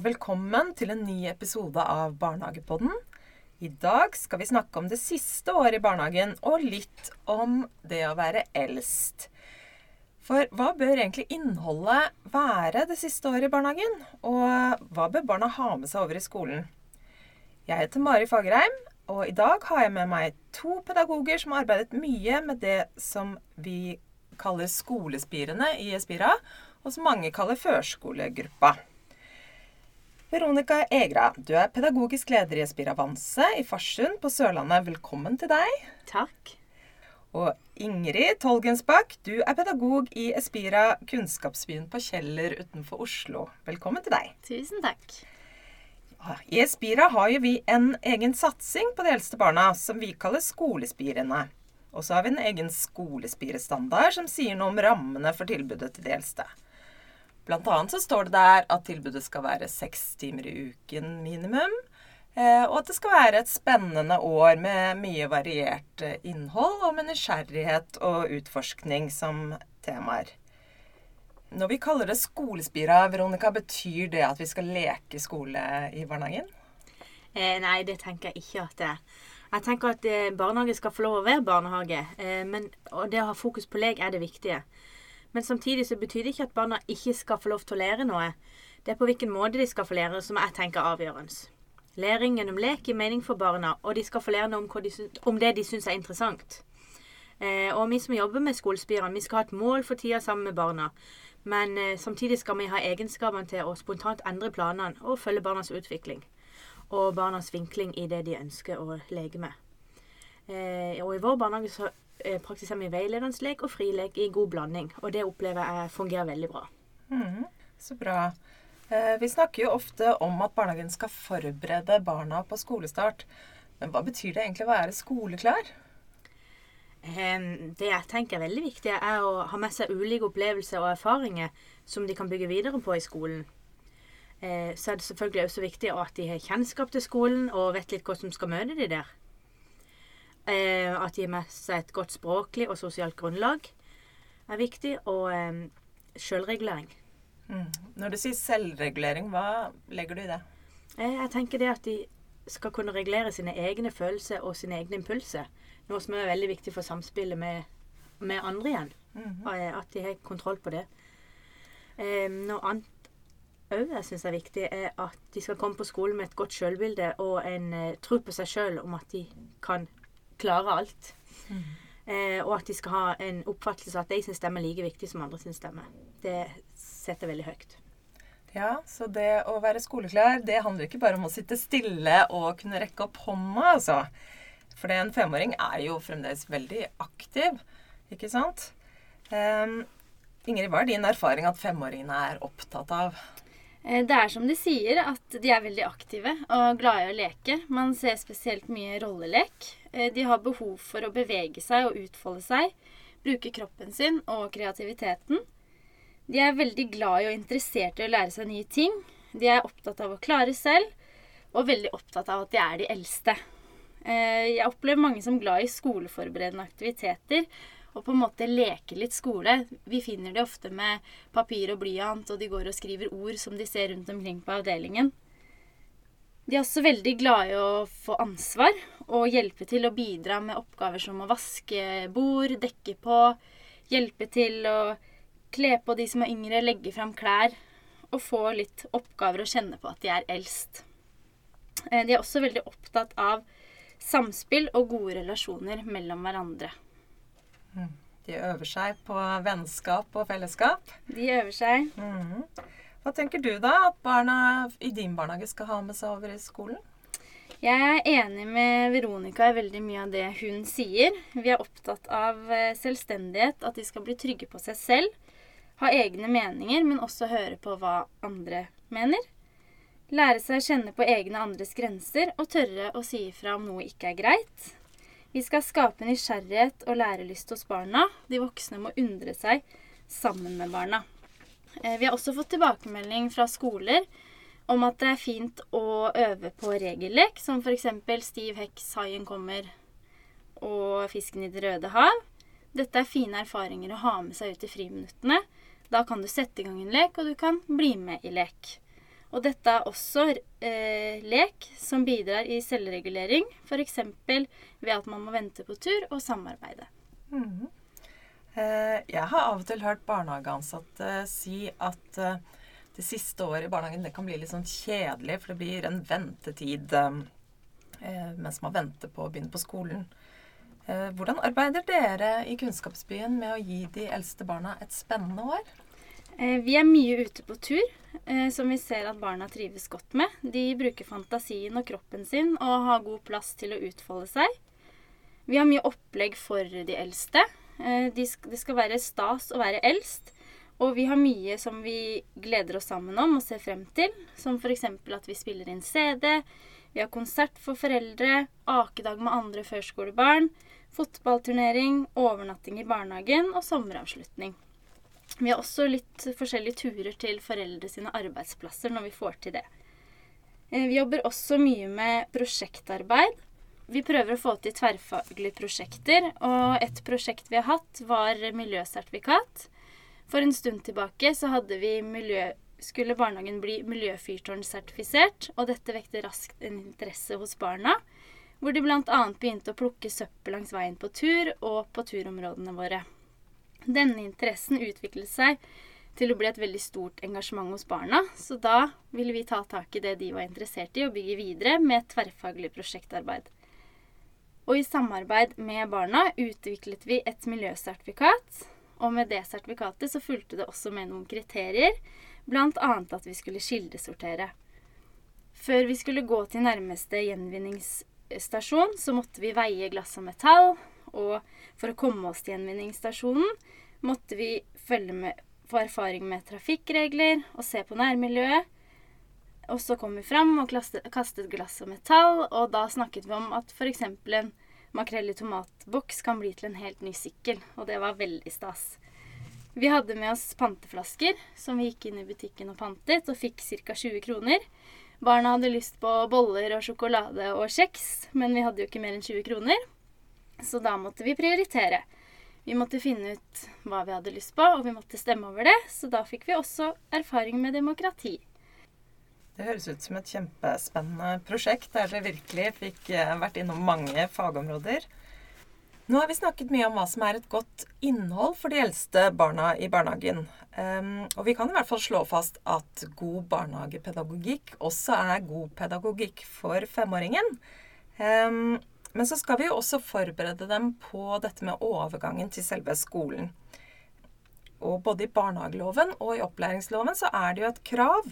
og velkommen til en ny episode av Barnehagepodden. I dag skal vi snakke om det siste året i barnehagen, og litt om det å være eldst. For hva bør egentlig innholdet være det siste året i barnehagen? Og hva bør barna ha med seg over i skolen? Jeg heter Mari Fagerheim, og i dag har jeg med meg to pedagoger som har arbeidet mye med det som vi kaller skolespirene i Espira, og som mange kaller førskolegruppa. Veronica Egra, du er pedagogisk leder i Espiravanse i Farsund på Sørlandet. Velkommen til deg. Takk. Og Ingrid Tolgensbakk, du er pedagog i Espira kunnskapsbyen på Kjeller utenfor Oslo. Velkommen til deg. Tusen takk. I Espira har jo vi en egen satsing på de eldste barna, som vi kaller Skolespirene. Og så har vi en egen skolespirestandard som sier noe om rammene for tilbudet til de eldste. Blant annet så står det der at tilbudet skal være seks timer i uken minimum. Eh, og at det skal være et spennende år med mye variert eh, innhold og med nysgjerrighet og utforskning som temaer. Når vi kaller det skolespira, Veronica, betyr det at vi skal leke skole i barnehagen? Eh, nei, det tenker jeg ikke at det er. Jeg tenker at eh, barnehage skal få lov å være barnehage, eh, men, det å ha fokus på lek er det viktige. Men samtidig så betyr det ikke at barna ikke skal få lov til å lære noe. Det er på hvilken måte de skal få lære, som jeg tenker avgjørende. Læring gjennom lek gir mening for barna, og de skal få lære noe om, de om det de syns er interessant. Eh, og vi som jobber med skolespirene, vi skal ha et mål for tida sammen med barna. Men eh, samtidig skal vi ha egenskapene til å spontant endre planene og følge barnas utvikling. Og barnas vinkling i det de ønsker å leke med. Eh, og i vår barnehage så praktiserer vi veiledende lek og frilek i god blanding. Og det opplever jeg fungerer veldig bra. Mm, så bra. Eh, vi snakker jo ofte om at barnehagen skal forberede barna på skolestart. Men hva betyr det egentlig å være skoleklar? Det jeg tenker er veldig viktig, er å ha med seg ulike opplevelser og erfaringer som de kan bygge videre på i skolen. Eh, så er det selvfølgelig også viktig at de har kjennskap til skolen og vet litt hva som skal møte de der. Eh, at de har med seg et godt språklig og sosialt grunnlag er viktig. Og eh, selvregulering. Mm. Når du sier selvregulering, hva legger du i det? Eh, jeg tenker det at de skal kunne regulere sine egne følelser og sine egne impulser. Noe som er veldig viktig for samspillet med, med andre igjen. Mm -hmm. At de har kontroll på det. Eh, noe annet òg jeg syns er viktig, er at de skal komme på skolen med et godt sjølbilde og en eh, tro på seg sjøl om at de kan klare alt. Mm. Eh, og at de skal ha en oppfattelse av at de sin stemme er like viktig som andre sin stemme. Det setter veldig høyt. Ja, så det å være skoleklar, det handler ikke bare om å sitte stille og kunne rekke opp hånda, altså. For en femåring er jo fremdeles veldig aktiv, ikke sant? Um, Ingrid, hva er din erfaring at femåringene er opptatt av? Eh, det er som de sier, at de er veldig aktive og glade i å leke. Man ser spesielt mye rollelek. Eh, de har behov for å bevege seg og utfolde seg, bruke kroppen sin og kreativiteten. De er veldig glad i og interessert i å lære seg nye ting. De er opptatt av å klare selv, og veldig opptatt av at de er de eldste. Eh, jeg opplever mange som glad i skoleforberedende aktiviteter og på en måte leke litt skole. Vi finner det ofte med papir og blyant, og de går og skriver ord som de ser rundt omkring på avdelingen. De er også veldig glade i å få ansvar og hjelpe til å bidra med oppgaver som å vaske bord, dekke på, hjelpe til å kle på de som er yngre, legge fram klær, og få litt oppgaver og kjenne på at de er eldst. Eh, de er også veldig opptatt av samspill og gode relasjoner mellom hverandre. De øver seg på vennskap og fellesskap. De øver seg. Mm. Hva tenker du da at barna i din barnehage skal ha med seg over i skolen? Jeg er enig med Veronica i veldig mye av det hun sier. Vi er opptatt av eh, selvstendighet, at de skal bli trygge på seg selv. Ha egne meninger, men også høre på hva andre mener. Lære seg å kjenne på egne andres grenser og tørre å si ifra om noe ikke er greit. Vi skal skape nysgjerrighet og lærelyst hos barna. De voksne må undre seg sammen med barna. Eh, vi har også fått tilbakemelding fra skoler om at det er fint å øve på regellek, som f.eks. stiv heks, haien kommer og fisken i Det røde hav. Dette er fine erfaringer å ha med seg ut i friminuttene. Da kan du sette i gang en lek, og du kan bli med i lek. Og dette er også eh, lek som bidrar i selvregulering, f.eks. ved at man må vente på tur og samarbeide. Mm. Eh, jeg har av og til hørt barnehageansatte si at eh, det siste året i barnehagen det kan bli litt sånn kjedelig, for det blir en ventetid eh, eh, mens man venter på å begynne på skolen. Eh, hvordan arbeider dere i Kunnskapsbyen med å gi de eldste barna et spennende år? Eh, Vi er mye ute på tur, eh, som vi ser at barna trives godt med. De bruker fantasien og kroppen sin og har god plass til å utfolde seg. Vi har mye opplegg for de eldste. Eh, Det skal være stas å være eldst. Og vi har mye som vi gleder oss sammen om og ser frem til. Som f.eks. at vi spiller inn CD. Vi har konsert for foreldre, akedag med andre førskolebarn, fotballturnering, overnatting i barnehagen og sommeravslutning. Vi har også litt forskjellige turer til foreldre sine arbeidsplasser når vi får til det. Eh, Vi jobber også mye med prosjektarbeid. Vi prøver å få til tverrfaglige prosjekter, og et prosjekt vi har hatt, var miljøsertifikat. For en stund tilbake så hadde vi miljø, skulle barnehagen bli miljøfyrtårnsertifisert, og dette vekte raskt en interesse hos barna, hvor de bl.a. begynte å plukke søppel langs veien på tur og på turområdene våre. Denne interessen utviklet seg til å bli et veldig stort engasjement hos barna, så da ville vi ta tak i det de var interessert i, og bygge videre med et tverrfaglig prosjektarbeid. Og i samarbeid med barna utviklet vi et miljøsertifikat, og med det sertifikatet så fulgte det også med noen kriterier, bl.a. at vi skulle kildesortere. Før vi skulle gå til nærmeste gjenvinningsstasjon, så måtte vi veie glass og metall, og for å komme oss til gjenvinningsstasjonen måtte vi følge med, få erfaring med trafikkregler og se på nærmiljøet. Og så kom vi fram og kastet glass og metall, og da snakket vi om at f.eks. en makrell i tomatboks kan bli til en helt ny sykkel, og det var veldig stas. Vi hadde med oss panteflasker, som vi gikk inn i butikken og pantet, og fikk ca. 20 kroner. Barna hadde lyst på boller og sjokolade og kjeks, men vi hadde jo ikke mer enn 20 kroner. Så da måtte vi prioritere. Vi måtte finne ut hva vi hadde lyst på, og vi måtte stemme over det, så da fikk vi også erfaring med demokrati. Det høres ut som et kjempespennende prosjekt der dere virkelig fikk eh, vært innom mange fagområder. Nå har vi snakket mye om hva som er et godt innhold for de eldste barna i barnehagen. Um, og vi kan i hvert fall slå fast at god barnehagepedagogikk også er god pedagogikk for femåringen. Um, men så skal vi jo også forberede dem på dette med overgangen til selve skolen. Og både i barnehageloven og i opplæringsloven så er det jo et krav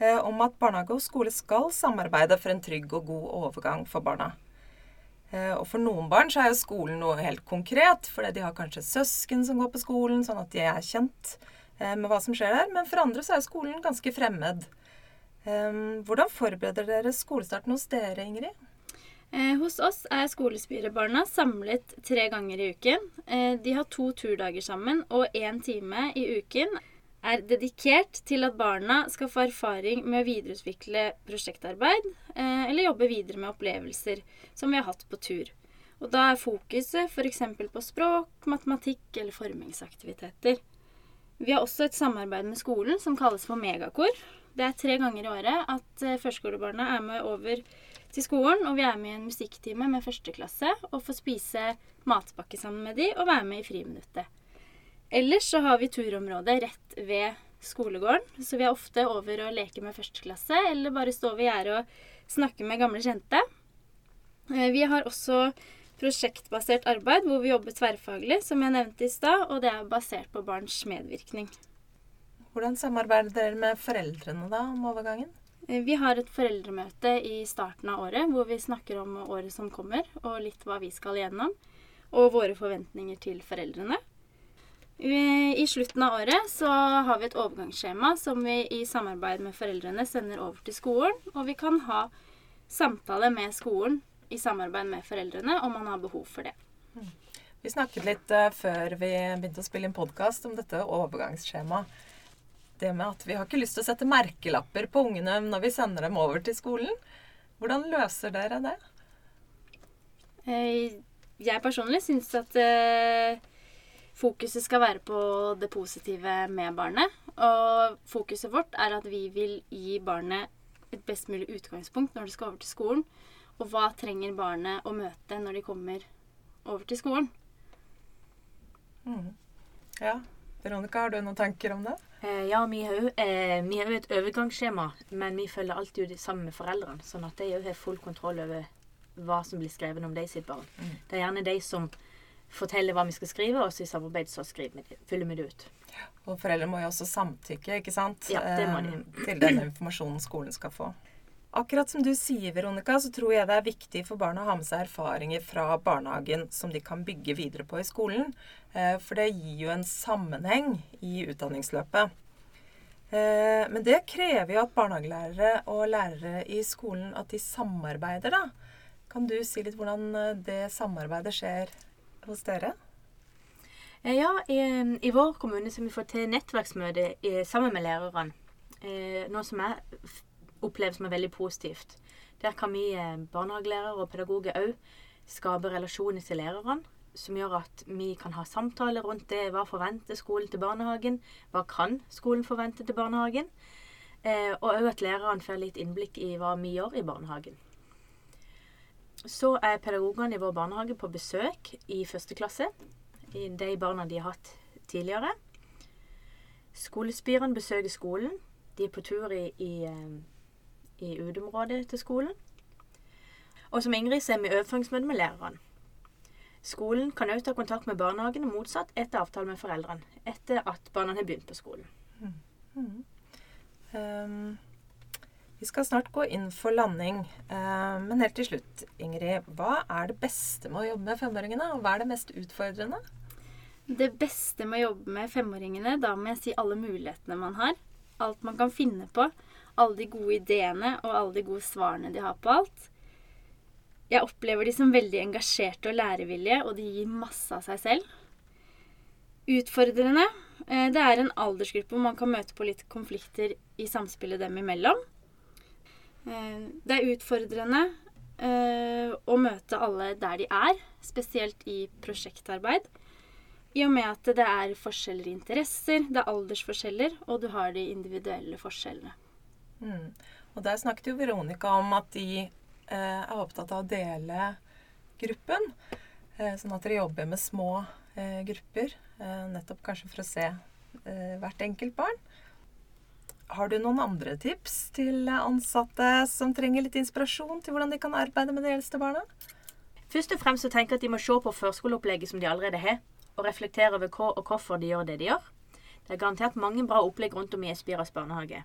eh, om at barnehage og skole skal samarbeide for en trygg og god overgang for barna. Eh, og for noen barn så er jo skolen noe helt konkret, fordi de har kanskje søsken som går på skolen, sånn at de er kjent eh, med hva som skjer der. Men for andre så er jo skolen ganske fremmed. Eh, hvordan forbereder dere skolestarten hos dere, Ingrid? Eh, hos oss er skolespirebarna samlet tre ganger i uken. Eh, de har to turdager sammen, og én time i uken er dedikert til at barna skal få erfaring med å videreutvikle prosjektarbeid eh, eller jobbe videre med opplevelser som vi har hatt på tur. Og da er fokuset f.eks. på språk, matematikk eller formingsaktiviteter. Vi har også et samarbeid med skolen som kalles for Megakor. Det er tre ganger i året at førskolebarna er med over til skolen, og vi er med i en musikktime med første klasse og får spise matpakke sammen med de og være med i friminuttet. Ellers så har vi turområdet rett ved skolegården, så vi er ofte over og leker med første klasse, eller bare stå ved gjerdet og snakke med gamle kjente. Eh, Vi har også prosjektbasert arbeid, hvor vi jobber tverrfaglig, som jeg nevnte i stad, og det er basert på barns medvirkning. Hvordan samarbeider dere med foreldrene da om overgangen? Eh, Vi har et foreldremøte i starten av året hvor vi snakker om året som kommer, og litt hva vi skal igjennom, og våre forventninger til foreldrene. I i slutten av året så har vi et overgangsskjema som vi i samarbeid med foreldrene sender over til skolen, og vi kan ha samtale med skolen i samarbeid med foreldrene om man har behov for det. Vi snakket litt eh, før vi begynte å spille inn podkast om dette overgangsskjemaet. Det med at vi har ikke lyst til å sette merkelapper på ungene når vi sender dem over til skolen. Hvordan løser dere det? Eh, Jeg personlig syns at eh, Fokuset skal være på det positive med barnet. Og fokuset vårt er at vi vil gi barnet et best mulig utgangspunkt når det skal over til skolen. Og hva trenger barnet å møte når de kommer over til skolen? Mm. Ja. Veronica, har du noen tanker om det? Eh, ja, vi har jo eh, vi har jo et overgangsskjema, men vi følger alltid det sammen med foreldrene. Sånn at de har full kontroll over hva som blir skrevet om de sitt barn. Mm. Det er gjerne de som forteller hva vi skal skrive, og så i samarbeid så vi det, fyller vi det ut. Og foreldre må jo også samtykke, ikke sant? Ja, det må de. Eh, Til den informasjonen skolen skal få. Akkurat som du sier, Veronica, så tror jeg det er viktig for barna å ha med seg erfaringer fra barnehagen som de kan bygge videre på i skolen. Eh, For det gir jo en sammenheng i utdanningsløpet. Eh, Men det krever jo at barnehagelærere og lærere i skolen at de samarbeider, da. Kan du si litt hvordan eh, det samarbeidet skjer hos dere? Ja, i, i vår kommune så har vi fått til nettverksmøte sammen med lærerne. Noe som jeg opplever som veldig positivt. Der kan vi eh, barnehagelærere og pedagoger òg skape relasjoner til lærerne. Som gjør at vi kan ha samtaler rundt det. Hva forventer skolen til barnehagen? Hva kan skolen forvente til barnehagen? Eh, og òg at lærerne får litt innblikk i hva vi gjør i barnehagen. Så er pedagogene i vår barnehage på besøk i første klasse i de barna de har hatt tidligere. Skolespirene besøker skolen. De er på tur i, i, eh, i uteområdet til skolen. Og som Ingrid så er vi i overføringsmøte med lærerne. Skolen kan også ta kontakt med barnehagen og motsatt etter avtale med foreldrene. Etter at barna har begynt på skolen. Ehm, vi skal snart gå inn for landing. uh, men helt til slutt, Ingrid. Hva er det beste med å jobbe med femåringene, og hva er det mest utfordrende? Det beste med å jobbe med femåringene, da må jeg si alle mulighetene man har. Alt man kan finne på. Alle de gode ideene og alle de gode svarene de har på alt. Jeg opplever de som veldig engasjerte og lærevillige, og de gir masse av seg selv. Utfordrende. eh, Det er en aldersgruppe hvor man kan møte på litt konflikter i samspillet dem imellom. Eh, Det er utfordrende eh, å møte alle der de er, spesielt i prosjektarbeid. I og med at det er forskjeller i interesser, det er aldersforskjeller, og du har de individuelle forskjellene. Mm. Og der snakket jo Veronica om at de eh, er opptatt av å dele gruppen. Eh, sånn at dere jobber med små eh, grupper. Eh, nettopp kanskje for å se eh, hvert enkelt barn. Har du noen andre tips til ansatte som trenger litt inspirasjon til hvordan de kan arbeide med de eldste barna? Først og fremst så tenker jeg at de må se på førskoleopplegget som de allerede har, og reflektere over hva og hvorfor de gjør det de gjør. Det er garantert mange bra opplegg rundt om i Espiras barnehage.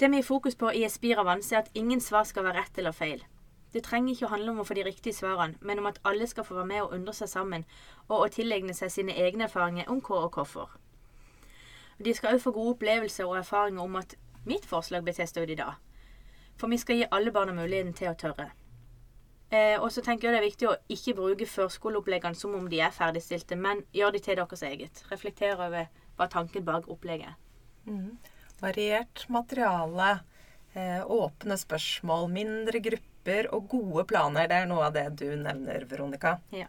Det vi har fokus på i Espira Vanse, er at ingen svar skal være rett eller feil. Det trenger ikke å handle om å få de riktige svarene, men om at alle skal få være med og undre seg sammen, og å tilegne seg sine egne erfaringer om hva og hvorfor. De skal også få gode opplevelser og erfaringer om at mitt forslag ble testa ut i dag. For vi skal gi alle barna muligheten til å tørre. Eh, og så tenker jeg det er viktig å ikke bruke førskoleoppleggene som om de er ferdigstilte, men gjør de til deres eget. Reflektere over hva tanken bak opplegget er. Mm. Variert materiale, eh, åpne spørsmål, mindre grupper og gode planer. Det er noe av det du nevner, Veronica. Ja.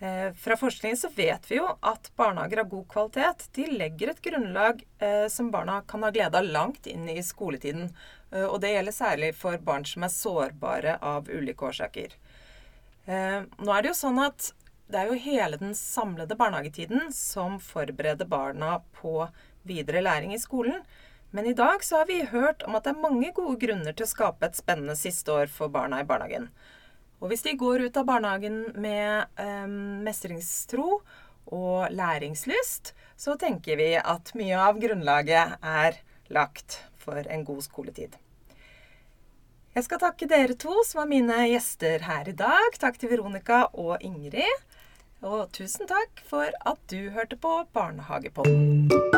Eh, fra forskningen så vet vi jo at barnehager av god kvalitet de legger et grunnlag eh, som barna kan ha glede av langt inn i skoletiden. Og det gjelder særlig for barn som er sårbare av ulike årsaker. Nå er det jo sånn at det er jo hele den samlede barnehagetiden som forbereder barna på videre læring i skolen. Men i dag så har vi hørt om at det er mange gode grunner til å skape et spennende siste år for barna i barnehagen. Og hvis de går ut av barnehagen med eh, mestringstro og læringslyst, så tenker vi at mye av grunnlaget er lagt for en god skoletid. Jeg skal takke dere to som var mine gjester her i dag. Takk til Veronica og Ingrid. Og tusen takk for at du hørte på Barnehagepodden.